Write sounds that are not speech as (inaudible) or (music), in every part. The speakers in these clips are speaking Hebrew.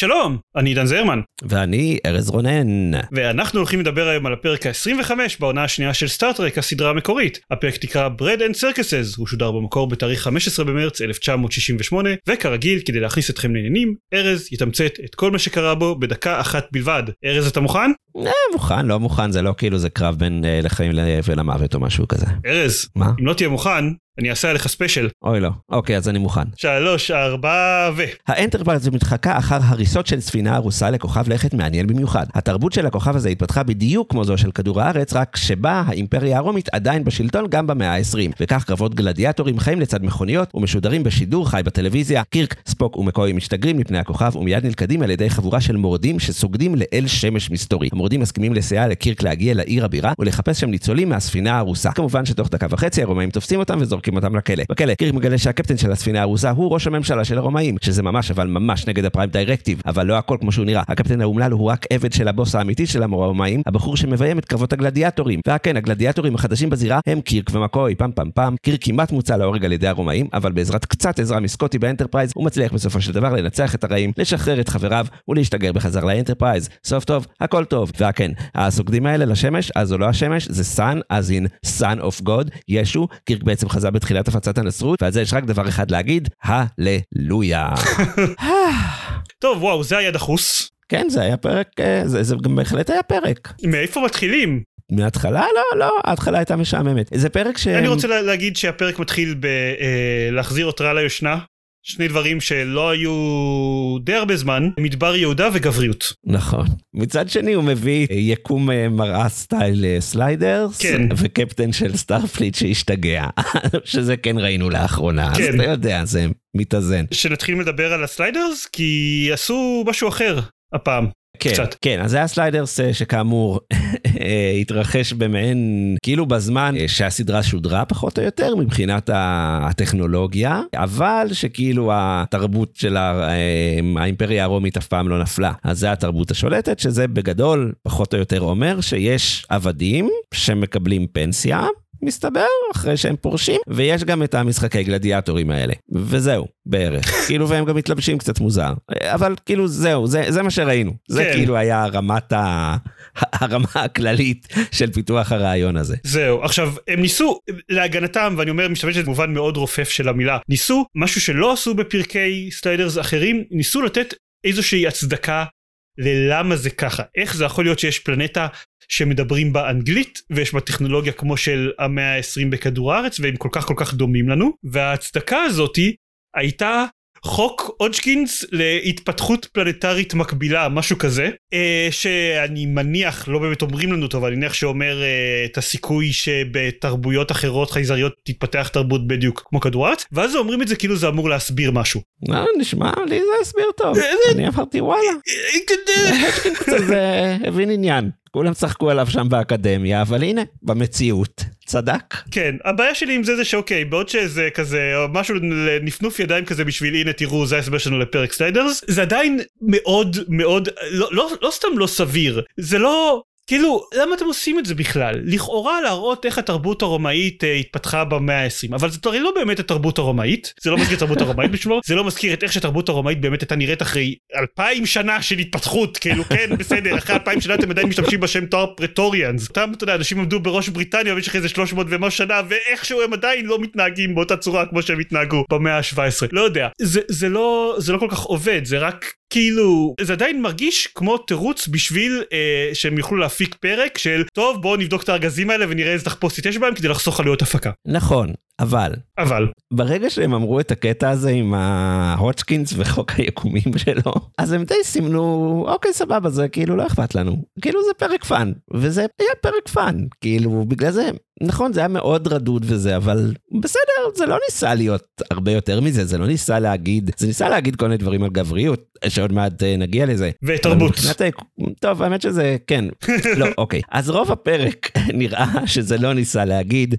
שלום, אני עידן זרמן. ואני ארז רונן. ואנחנו הולכים לדבר היום על הפרק ה-25 בעונה השנייה של Star Trek, הסדרה המקורית. הפרק נקרא Bread and Circuses, הוא שודר במקור בתאריך 15 במרץ 1968, וכרגיל, כדי להכניס אתכם לעניינים, ארז יתמצת את כל מה שקרה בו בדקה אחת בלבד. ארז, אתה מוכן? אה, מוכן, לא מוכן, זה לא כאילו זה קרב בין אה, לחיים ולמוות או משהו כזה. ארז, מה? אם לא תהיה מוכן, אני אעשה עליך special. אוי לא. אוקיי, אז אני מוכן. שלוש, ארבע ו... האנטרפרייז מתחקה אחר הריסות של ספינה הרוסה לכוכב לכת מעניין במיוחד. התרבות של הכוכב הזה התפתחה בדיוק כמו זו של כדור הארץ, רק שבה האימפריה הרומית עדיין בשלטון גם במאה ה-20. וכך קרבות גלדיאטורים חיים לצד מכוניות ומשודרים בשידור חי בטלוויזיה. קירק, ספוק ומקוי משתגרים לפני הכוכב ומיד נלכדים על ידי חבורה של מורדים שסוגדים לאל שמש מסתורי. המורדים מסכימים לסייע לקירק להגיע לעיר הבירה ולחפש שם ניצולים מהספינה הרוסה. כמובן שתוך דקה וחצי הרומאים תופסים אותם וזורקים אותם לכלא. בכלא, קירק מגלה שהקפטן של הספינה הרוסה הוא ראש הממשלה של הרומאים, שזה ממש אבל ממש נגד ה Prime Directive, אבל לא הכל כמו שהוא נראה. הקפטן האומלל הוא רק עבד של הבוס האמיתי של הרומאים, הבחור שמביים את קרבות הגלדיאטורים. וכן, הגלדיאטורים החדשים בזירה הם קירק ומקוי, פאם פאם פאם. קירק כמעט מוצא להורג על ידי הרומאים, אבל בעזרת קצת עזרה מסקוטי באנטרפרייז, הוא מצליח בסופו של דבר לנצח את הרעים, לשחרר את חבריו ולהשתגר בחזרה לאנטרפרייז. סוף טוב, הכל טוב. וכן, הסוגדים האלה לשמש, אז זו לא השמש, זה Son, as in Son of God, ישו, קירק בעצם חזה בתחילת הפצת הנצרות, ועל זה יש רק דבר אחד להגיד, הללויה. טוב, וואו, זה היה דחוס. כן, זה היה פרק, אה, זה, זה גם בהחלט היה פרק. מאיפה מתחילים? מההתחלה? לא, לא, ההתחלה הייתה משעממת. זה פרק ש... אני רוצה לה- להגיד שהפרק מתחיל בלהחזיר עטרה ליושנה. שני דברים שלא היו די הרבה זמן, מדבר יהודה וגבריות. נכון. מצד שני הוא מביא אה, יקום אה, מראה style אה, Sliders, כן. וקפטן של Starfleet שהשתגע, (laughs) שזה כן ראינו לאחרונה, אז כן. אתה יודע, זה מתאזן. שנתחיל לדבר על ה Sliders כי עשו משהו אחר הפעם. כן, קצת. כן, אז זה היה Sliders אה, שכאמור התרחש במעין, כאילו בזמן אה, שהסדרה שודרה פחות או יותר מבחינת הטכנולוגיה, אבל שכאילו התרבות של אה, האימפריה הרומית אף פעם לא נפלה. אז זה התרבות השולטת, שזה בגדול פחות או יותר אומר שיש עבדים שמקבלים פנסיה. מסתבר, אחרי שהם פורשים, ויש גם את המשחקי גלדיאטורים האלה. וזהו, בערך. (laughs) כאילו, והם גם מתלבשים קצת מוזר. אבל כאילו, זהו, זה, זה מה שראינו. זה כן. כאילו היה רמת ה... (laughs) הרמה הכללית של פיתוח הרעיון הזה. זהו, עכשיו הם ניסו, להגנתם, ואני אומר, משתמש במובן מאוד רופף של המילה, ניסו משהו שלא עשו בפרקי Sliders אחרים, ניסו לתת איזושהי הצדקה ללמה זה ככה, איך זה יכול להיות שיש פלנטה שמדברים בה אנגלית ויש בה טכנולוגיה כמו של המאה ה-20 בכדור הארץ והם כל כך כל כך דומים לנו? וההצדקה הזאתי הייתה חוק אודג'קינס להתפתחות פלנטרית מקבילה משהו כזה אה, שאני מניח לא באמת אומרים לנו אותו אבל אני מניח שאומר אה, את הסיכוי שבתרבויות אחרות חייזריות תתפתח תרבות בדיוק כמו כדור הארץ ואז אומרים את זה כאילו זה אמור להסביר משהו. אה, נשמע לי זה הסביר טוב. אני אמרתי וואלה, זה הבין עניין. כולם צחקו עליו שם באקדמיה, אבל הנה, במציאות, צדק. כן הבעיה שלי עם זה זה שאוקיי בעוד שזה כזה או משהו לנפנוף ידיים כזה בשביל הנה תראו זה ההסבר שלנו לפרק Sliders זה עדיין מאוד מאוד לא, לא, לא סתם לא סביר זה לא כאילו למה אתם עושים את זה בכלל? לכאורה להראות איך התרבות הרומאית אה, התפתחה במאה ה-20 אבל זאת הרי לא באמת התרבות הרומאית. זה לא מזכיר את התרבות הרומאית בשבילו זה לא מזכיר את איך שהתרבות הרומאית באמת הייתה נראית אחרי אלפיים שנה של התפתחות. כאילו כן בסדר אחרי אלפיים שנה אתם עדיין משתמשים בשם תואר Praetorians. אותם אתה יודע אנשים עמדו בראש בריטניה במשך איזה 300 ומשהו שנה ואיכשהו הם עדיין לא מתנהגים באותה צורה כמו שהם התנהגו במאה ה-17 לא יודע זה, זה לא זה לא כל כך עובד זה רק כאילו זה עדיין מרגיש כמו תירוץ בשביל אה, שהם יוכלו להפיק פרק של טוב בואו נבדוק את הארגזים האלה ונראה איזה תחפושת יש בהם כדי לחסוך עלויות הפקה. נכון, אבל אבל ברגע שהם אמרו את הקטע הזה עם ההודג'קינס וחוק היקומים שלו, אז הם די סימנו, אוקיי סבבה זה כאילו לא אכפת לנו, כאילו זה פרק fun, וזה היה פרק fun, כאילו בגלל זה, נכון זה היה מאוד רדוד וזה, אבל בסדר, זה לא ניסה להיות הרבה יותר מזה, זה לא ניסה להגיד, זה ניסה להגיד כל מיני דברים על גבריות, ש, שעוד מעט אה, נגיע לזה. ותרבות. מבחינת, טוב, האמת שזה, כן. (laughs) לא, אוקיי. אז רוב הפרק (laughs) נראה שזה לא ניסה להגיד,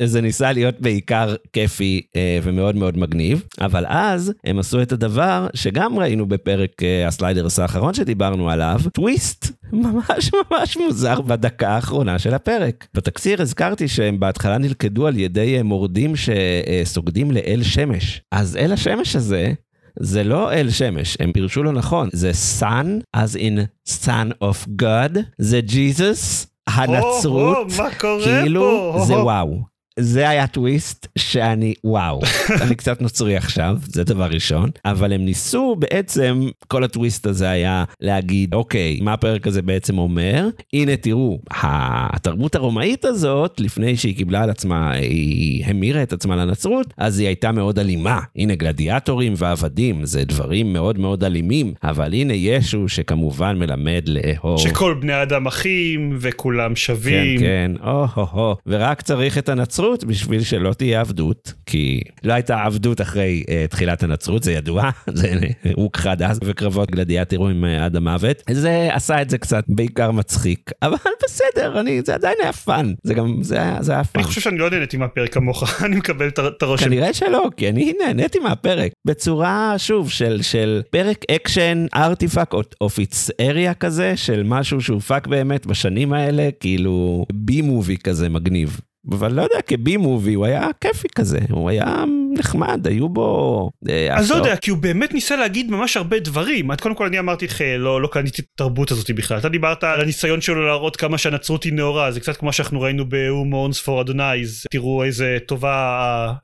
וזה ניסה להיות בעיקר כיפי ומאוד מאוד מגניב, אבל אז הם עשו את הדבר שגם ראינו בפרק ה Sliders האחרון שדיברנו עליו, טוויסט. ממש (laughs) ממש מוזר בדקה האחרונה של הפרק. בתקציר הזכרתי שהם בהתחלה נלכדו על ידי מורדים שסוגדים לאל שמש. אז אל השמש הזה זה לא אל שמש, הם פירשו לו נכון, זה sun, as in son of God, זה ג'יזוס, הנצרות, מה קורה כאילו פה? זה וואו. זה היה טוויסט שאני וואו (laughs) אני קצת נוצרי עכשיו זה דבר ראשון אבל הם ניסו בעצם כל הטוויסט הזה היה להגיד אוקיי מה הפרק הזה בעצם אומר? הנה תראו התרבות הרומאית הזאת לפני שהיא קיבלה על עצמה היא המירה את עצמה לנצרות אז היא הייתה מאוד אלימה. הנה גלדיאטורים ועבדים זה דברים מאוד מאוד אלימים אבל הנה ישו שכמובן מלמד לאהוב. שכל בני האדם אחים וכולם שווים. כן כן או הו הו ורק צריך את הנצרות. הנצרות בשביל שלא תהיה עבדות, כי לא הייתה עבדות אחרי uh, תחילת הנצרות, זה ידוע, (laughs) זה הוכחד אז, וקרבות גלדיאטורים uh, עד המוות. זה עשה את זה קצת בעיקר מצחיק, (laughs) אבל בסדר, אני, זה עדיין היה fun, זה גם, זה היה, זה היה fun. אני חושב שאני לא נהניתי מהפרק כמוך, (laughs) אני מקבל את הרושם. כנראה שלא, כי אני נהניתי מהפרק, בצורה, שוב, של, של פרק אקשן ארטיפאק אוף איטס אריה כזה, של משהו שהופק באמת בשנים האלה, כאילו בי מובי כזה מגניב. אבל לא יודע, כבי מובי הוא היה כיפי כזה, הוא היה נחמד, היו בו... אה, אז לא יודע, כי הוא באמת ניסה להגיד ממש הרבה דברים. עד קודם כל אני אמרתי לך, לא, לא קניתי את התרבות הזאת בכלל. אתה דיברת על הניסיון שלו להראות כמה שהנצרות היא נאורה, זה קצת כמו שאנחנו ראינו ב-Who Mourns for Adonai, תראו איזה טובה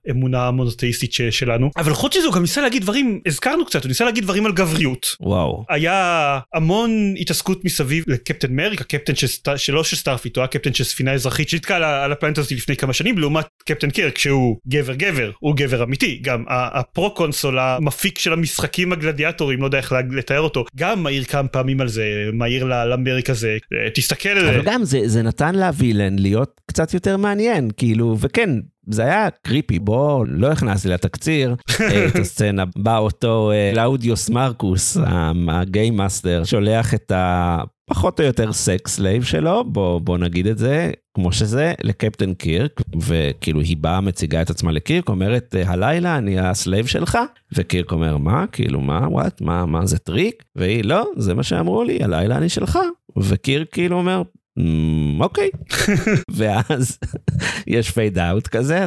האמונה המונותאיסטית שלנו. אבל חוץ מזה הוא גם ניסה להגיד דברים, הזכרנו קצת, הוא ניסה להגיד דברים על גבריות. וואו. היה המון התעסקות מסביב לקפטן מריק, הקפטן שלא של Starfleet, הוא הקפטן של ספינה אזרחית שנתקע על ה planet הזאת לפני כמה שנים, לעומת קפטן קירק שהוא גבר גבר, הוא גבר אמיתי, גם הפרו קונסול המפיק של המשחקים הגלדיאטורים, לא יודע איך לתאר אותו, גם מעיר כמה פעמים על זה, מעיר למריק הזה, תסתכל על זה. אבל גם זה, זה נתן ל villain להיות קצת יותר מעניין, כאילו, וכן, זה היה creepy, בוא, לא הכנסתי לתקציר (laughs) את הסצנה, בא אותו קלאודיוס מרקוס, ה game master, שולח את ה... פחות או יותר sex slave שלו, בוא, בוא נגיד את זה כמו שזה, לקפטן קירק, וכאילו היא באה מציגה את עצמה לקירק, אומרת, הלילה אני ה slave שלך, וקירק אומר, מה? כאילו, מה? what? מה? מה זה טריק? והיא, לא, זה מה שאמרו לי, הלילה אני שלך. וקירק כאילו אומר, אוקיי. (laughs) ואז יש fade out כזה,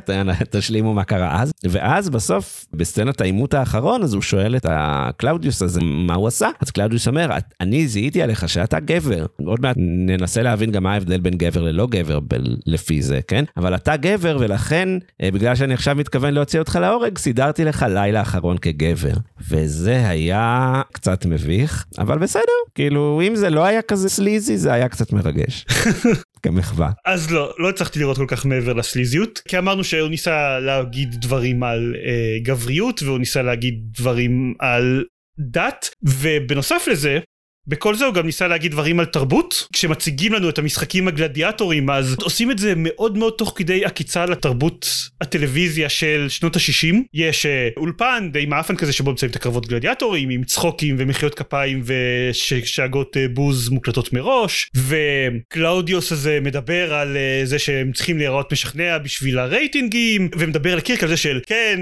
תשלימו מה קרה אז. ואז בסוף, בסצנת העימות האחרון, אז הוא שואל את הקלאודיוס הזה מה הוא עשה. אז קלאודיוס אומר, אני זיהיתי עליך שאתה גבר. עוד מעט ננסה להבין גם מה ההבדל בין גבר ללא גבר לפי זה, כן? אבל אתה גבר, ולכן, בגלל שאני עכשיו מתכוון להוציא אותך להורג, סידרתי לך לילה אחרון כגבר. וזה היה קצת מביך, אבל בסדר, כאילו, אם זה לא היה כזה סליזי, זה היה קצת מרגש. (laughs) כמחווה. אז לא, לא הצלחתי לראות כל כך מעבר לסליזיות, כי אמרנו שהוא ניסה להגיד דברים על אה, גבריות, והוא ניסה להגיד דברים על דת, ובנוסף לזה, בכל זה הוא גם ניסה להגיד דברים על תרבות. כשמציגים לנו את המשחקים הגלדיאטורים אז עושים את זה מאוד מאוד תוך כדי עקיצה לתרבות הטלוויזיה של שנות ה-60. יש uh, אולפן די מעפן כזה שבו מוציאים את הקרבות גלדיאטורים עם צחוקים ומחיאות כפיים ושאגות uh, בוז מוקלטות מראש. וקלאודיוס הזה מדבר על uh, זה שהם צריכים להיראות משכנע בשביל הרייטינגים ומדבר לקירק על זה של כן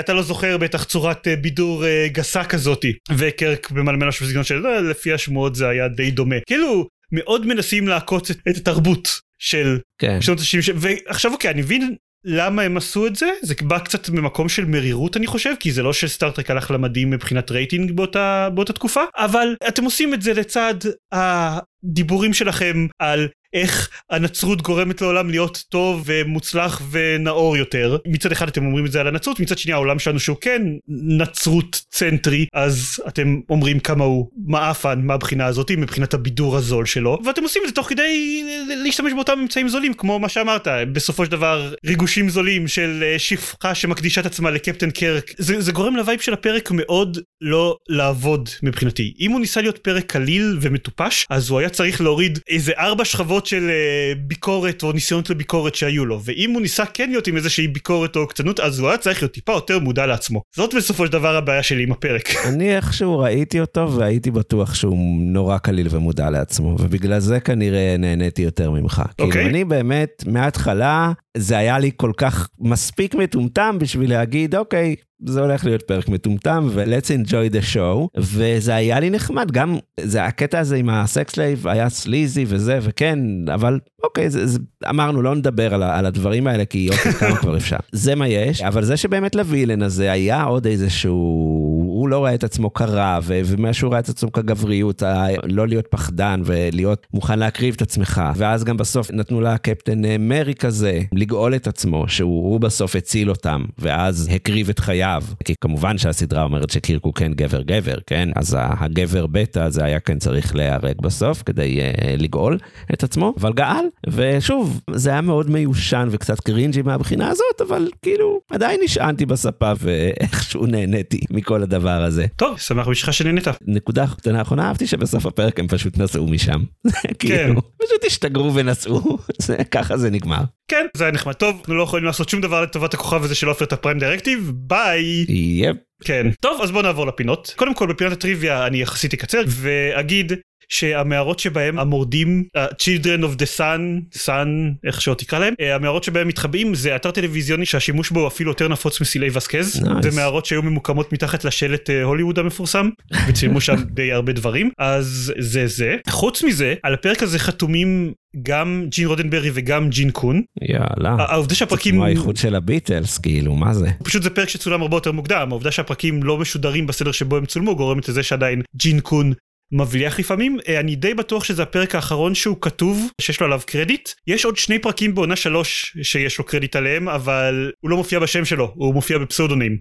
אתה לא זוכר בטח צורת בידור גסה כזאתי. וקרק במלמל משהו בסגנון של לפי השמועות זה היה די דומה כאילו מאוד מנסים לעקוץ את, את התרבות של כן. שנות ה-70 ועכשיו אוקיי אני מבין למה הם עשו את זה זה בא קצת ממקום של מרירות אני חושב כי זה לא שסטארטרק הלך למדים מבחינת רייטינג באותה באותה תקופה אבל אתם עושים את זה לצד הדיבורים שלכם על איך הנצרות גורמת לעולם להיות טוב ומוצלח ונאור יותר. מצד אחד אתם אומרים את זה על הנצרות מצד שני העולם שלנו שהוא כן נצרות צנטרי אז אתם אומרים כמה הוא מעפן מהבחינה הזאת מבחינת הבידור הזול שלו ואתם עושים את זה תוך כדי להשתמש באותם אמצעים זולים כמו מה שאמרת בסופו של דבר ריגושים זולים של שפחה שמקדישה את עצמה לקפטן קרק. זה, זה גורם ל vibe של הפרק מאוד לא לעבוד מבחינתי. אם הוא ניסה להיות פרק קליל ומטופש אז הוא היה צריך להוריד איזה ארבע שכבות תופעות של אה, ביקורת או ניסיונות לביקורת שהיו לו, ואם הוא ניסה כן להיות עם איזושהי ביקורת או עוקצנות, אז הוא היה צריך להיות טיפה יותר מודע לעצמו. זאת בסופו של דבר הבעיה שלי עם הפרק. (laughs) אני איכשהו ראיתי אותו והייתי בטוח שהוא נורא קליל ומודע לעצמו, ובגלל זה כנראה נהניתי יותר ממך. אוקיי. כאילו, אני באמת, מההתחלה, זה היה לי כל כך מספיק מטומטם בשביל להגיד, אוקיי, זה הולך להיות פרק מטומטם, ו-let's enjoy the show, וזה היה לי נחמד, גם זה הקטע הזה עם ה sex slave היה sleazy וזה, וכן, אבל אוקיי, זה, זה, אמרנו, לא נדבר על, על הדברים האלה, כי אוקיי, כמה כבר אפשר. זה מה יש, אבל זה שבאמת ל villain הזה היה עוד איזשהו, לא ראה את עצמו כרע, ומה שהוא ראה את עצמו כגבריות, לא להיות פחדן ולהיות מוכן להקריב את עצמך, ואז גם בסוף נתנו לה קפטן אה, מרי כזה, לגאול את עצמו, שהוא הוא בסוף הציל אותם, ואז הקריב את חייו, כי כמובן שהסדרה אומרת שקירק הוא כן גבר גבר, כן? אז הגבר בטא הזה היה כן צריך להיהרג בסוף כדי uh, לגאול את עצמו, אבל גאל, ושוב, זה היה מאוד מיושן וקצת קרינג'י מהבחינה הזאת, אבל כאילו, עדיין נשענתי בספה ואיכשהו נהניתי מכל הדבר הזה. טוב, שמח בשבילך שנהנית. נקודה קטנה האחרונה, אהבתי שבסוף הפרק הם פשוט נסעו משם. (laughs) כן. כאילו, פשוט השתגרו ונסעו, (laughs) ככה זה נגמר. כן, זה היה נחמד טוב, אנחנו לא יכולים לעשות שום דבר לטובת הכוכב הזה של עופר את הפריים דירקטיב, ביי. יפ. כן. טוב, אז בואו נעבור לפינות. קודם כל, בפינת הטריוויה אני יחסית אקצר, ואגיד שהמערות שבהם המורדים, uh, Children of the Sun, Sun, איך שעוד תקרא להם, uh, המערות שבהם מתחבאים זה אתר טלוויזיוני שהשימוש בו אפילו יותר נפוץ מסילי וסקז. Nice. זה מערות שהיו ממוקמות מתחת לשלט uh, הוליווד המפורסם, וצילמו שם די הרבה דברים, אז זה זה. חוץ מזה, על הפרק הזה חתומים גם ג'ין רודנברי וגם ג'ין קון. יאללה. העובדה זה שהפרקים... כמו האיחוד של הביטלס, כאילו, מה זה? פשוט זה פרק שצולם הרבה יותר מוקדם העובדה שהפרקים לא משודרים בסדר שבו הם צולמו גורמת לזה שעדיין ג'ין קון מבליח לפעמים. אה, אני די בטוח שזה הפרק האחרון שהוא כתוב שיש לו עליו קרדיט. יש עוד שני פרקים בעונה שלוש שיש לו קרדיט עליהם אבל הוא לא מופיע בשם שלו הוא מופיע ב pseudonym.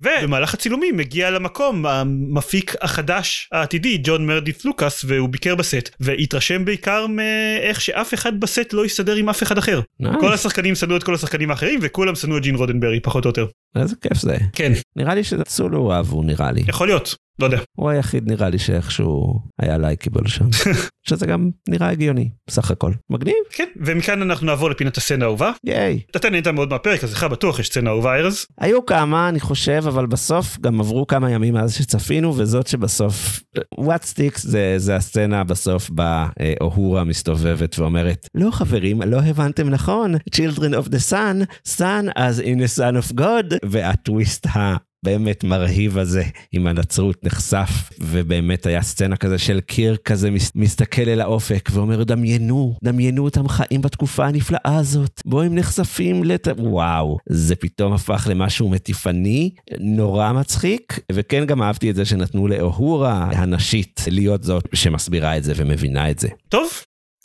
ובמהלך הצילומים מגיע למקום המפיק החדש העתידי ג'ון מרדיף לוקאס והוא ביקר בסט. והתרשם בעיקר מאיך שאף אחד בסט לא הסתדר עם אף אחד אחר. כל השחקנים שנאו את כל השחקנים האחרים וכולם שנאו את ג'ין רודנברי פחות או יותר איזה כיף זה. כן נראה לי שצולו אהבו, נראה לי. יכול להיות לא יודע הוא היחיד נראה לי שאיכשהו היה לייקיבל שם. (laughs) שזה גם נראה הגיוני, בסך הכל. מגניב, כן ומכאן אנחנו נעבור לפינת הסצנה האהובה. ייי. אתה נהנית מאוד מהפרק אז לך בטוח יש סצנה אהובה ארז. היו כמה, אני חושב, אבל בסוף גם עברו כמה ימים מאז שצפינו, וזאת שבסוף, what sticks זה, זה הסצנה בסוף בה אה, אוהורה מסתובבת ואומרת, לא חברים, לא הבנתם נכון, Children of the Sun, Sun as in the Son of God, והטוויסט ה... באמת מרהיב הזה עם הנצרות נחשף ובאמת היה סצנה כזה של קיר כזה מס, מסתכל אל האופק ואומר דמיינו דמיינו אותם חיים בתקופה הנפלאה הזאת בו הם נחשפים לת... וואו זה פתאום הפך למשהו מטיפני נורא מצחיק וכן גם אהבתי את זה שנתנו לאוהורה הנשית להיות זאת שמסבירה את זה ומבינה את זה. טוב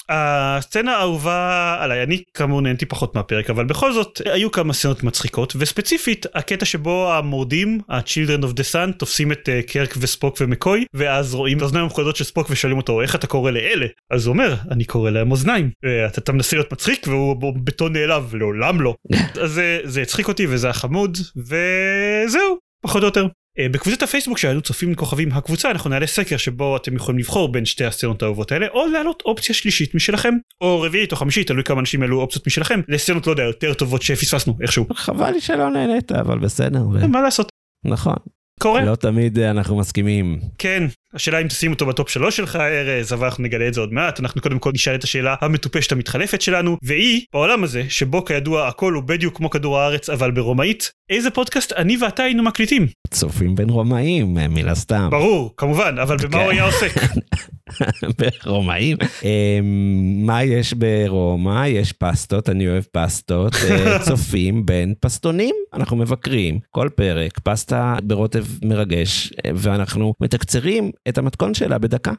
הסצנה האהובה עליי אני כאמור נהנתי פחות מהפרק אבל בכל זאת היו כמה סצנות מצחיקות וספציפית הקטע שבו המורדים ה-Children of the Sun תופסים את uh, קרק וספוק ומקוי ואז רואים את האוזניים המחודות של ספוק ושואלים אותו איך אתה קורא לאלה? אז הוא אומר אני קורא להם אוזניים. ואתה אתה מנסה להיות מצחיק והוא בטון נעלב לעולם לא. (laughs) אז זה, זה הצחיק אותי וזה היה חמוד וזהו פחות או יותר. אה, בקבוצת הפייסבוק שלנו צופים כוכבים הקבוצה אנחנו נעלה סקר שבו אתם יכולים לבחור בין שתי הסצנות האהובות האלה או להעלות אופציה שלישית משלכם או רביעית או חמישית תלוי כמה אנשים העלו אופציות משלכם לסצנות לא יודע יותר טובות שפספסנו איכשהו חבל לי שלא נהנית אבל בסדר. מה לעשות נכון. קורה לא תמיד אה, אנחנו מסכימים. כן השאלה אם תשים אותו בטופ שלוש שלך ארז אבל אנחנו נגלה את זה עוד מעט אנחנו קודם כל נשאל את השאלה המטופשת המתחלפת שלנו והיא בעולם הזה שבו כידוע הכל הוא בדיוק כמו כדור הארץ אבל ברומאית איזה פודקאסט אני ואתה היינו מקליטים צופים בין רומאים מן הסתם. ברור כמובן אבל במה כן. הוא היה עוסק (laughs) ברומאים. אמ, מה יש ברומא? יש פסטות, אני אוהב פסטות. אה, (laughs) צופים בין פסטונים, אנחנו מבקרים כל פרק, פסטה ברוטב מרגש, אה, ואנחנו מתקצרים את המתכון שלה בדקה.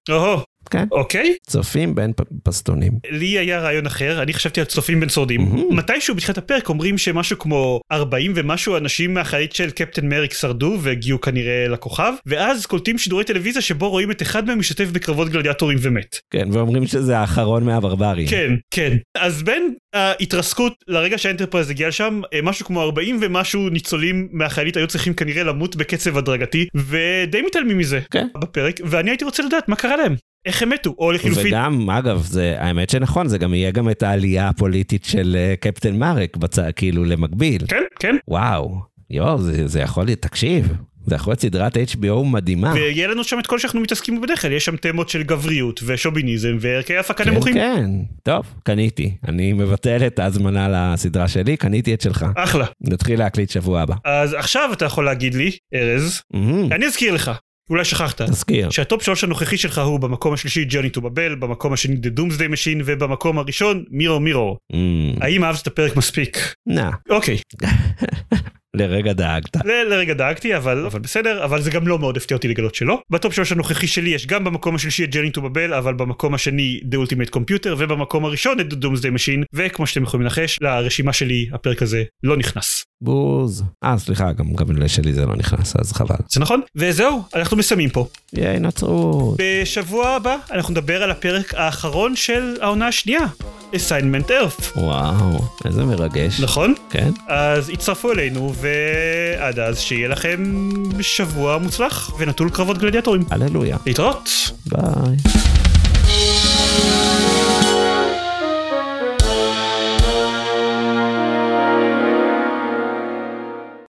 כן. אוקיי צופים בין פסטונים. לי היה רעיון אחר אני חשבתי על צופים בין שורדים Mhm. מתישהו בתחילת הפרק אומרים שמשהו כמו 40 ומשהו אנשים מהחללית של קפטן מריק שרדו והגיעו כנראה לכוכב ואז קולטים שידורי טלוויזיה שבו רואים את אחד מהם משתתף בקרבות גלדיאטורים ומת. כן, ואומרים שזה האחרון מהברברים. כן כן אז בין ההתרסקות לרגע שהאנטרפרייז הגיע לשם אה, משהו כמו 40 ומשהו ניצולים מהחללית היו צריכים כנראה למות בקצב הדרגתי ודי מתעלמים מזה כן. בפרק ואני הייתי רוצה לדעת מה קרה להם איך הם מתו, או לחילופין, וגם, אגב, זה, האמת שנכון, זה גם יהיה גם את העלייה הפוליטית של אה, קפטן מארק, בצ... כאילו למקביל. כן, כן, וואו, יואו, זה, זה יכול להיות, תקשיב, זה יכול להיות סדרת HBO מדהימה. ויהיה לנו שם את כל שאנחנו מתעסקים בדרך כלל, יש שם תמות של גבריות ושוביניזם וערכי הפקה כן, נמוכים. כן, טוב, קניתי. אני מבטל את ההזמנה לסדרה שלי, קניתי את שלך. אחלה. נתחיל להקליט שבוע הבא. אז עכשיו אתה יכול להגיד לי, ארז, מהמם, אני אזכיר לך, אולי שכחת, תזכיר. שה top שלוש הנוכחי שלך הוא במקום השלישי Journey to Babel, במקום השני The Doomsday Machine ובמקום הראשון Mirror, Mirror. מהמם, האם אהבת את הפרק מספיק? נא, אוקיי, (laughs) לרגע דאגת. ל- לרגע דאגתי אבל אבל בסדר אבל זה גם לא מאוד הפתיע אותי לגלות שלא. ב top שלוש הנוכחי שלי יש גם במקום השלישי את Journey to Babel אבל במקום השני The Ultimate Computer ובמקום הראשון את The Doomsday Machine וכמו שאתם יכולים לנחש לרשימה שלי הפרק הזה לא נכנס. בוז. אה, סליחה, גם, גם לשלי זה לא נכנס, אז חבל. זה נכון? וזהו אנחנו מסיימים פה. ייי, נצרות. בשבוע הבא אנחנו נדבר על הפרק האחרון של העונה השנייה. assignment earth וואו, איזה מרגש. נכון? כן? אז הצטרפו אלינו ועד אז שיהיה לכם שבוע מוצלח ונטול קרבות גלדיאטורים. הללויה. להתראות. ביי.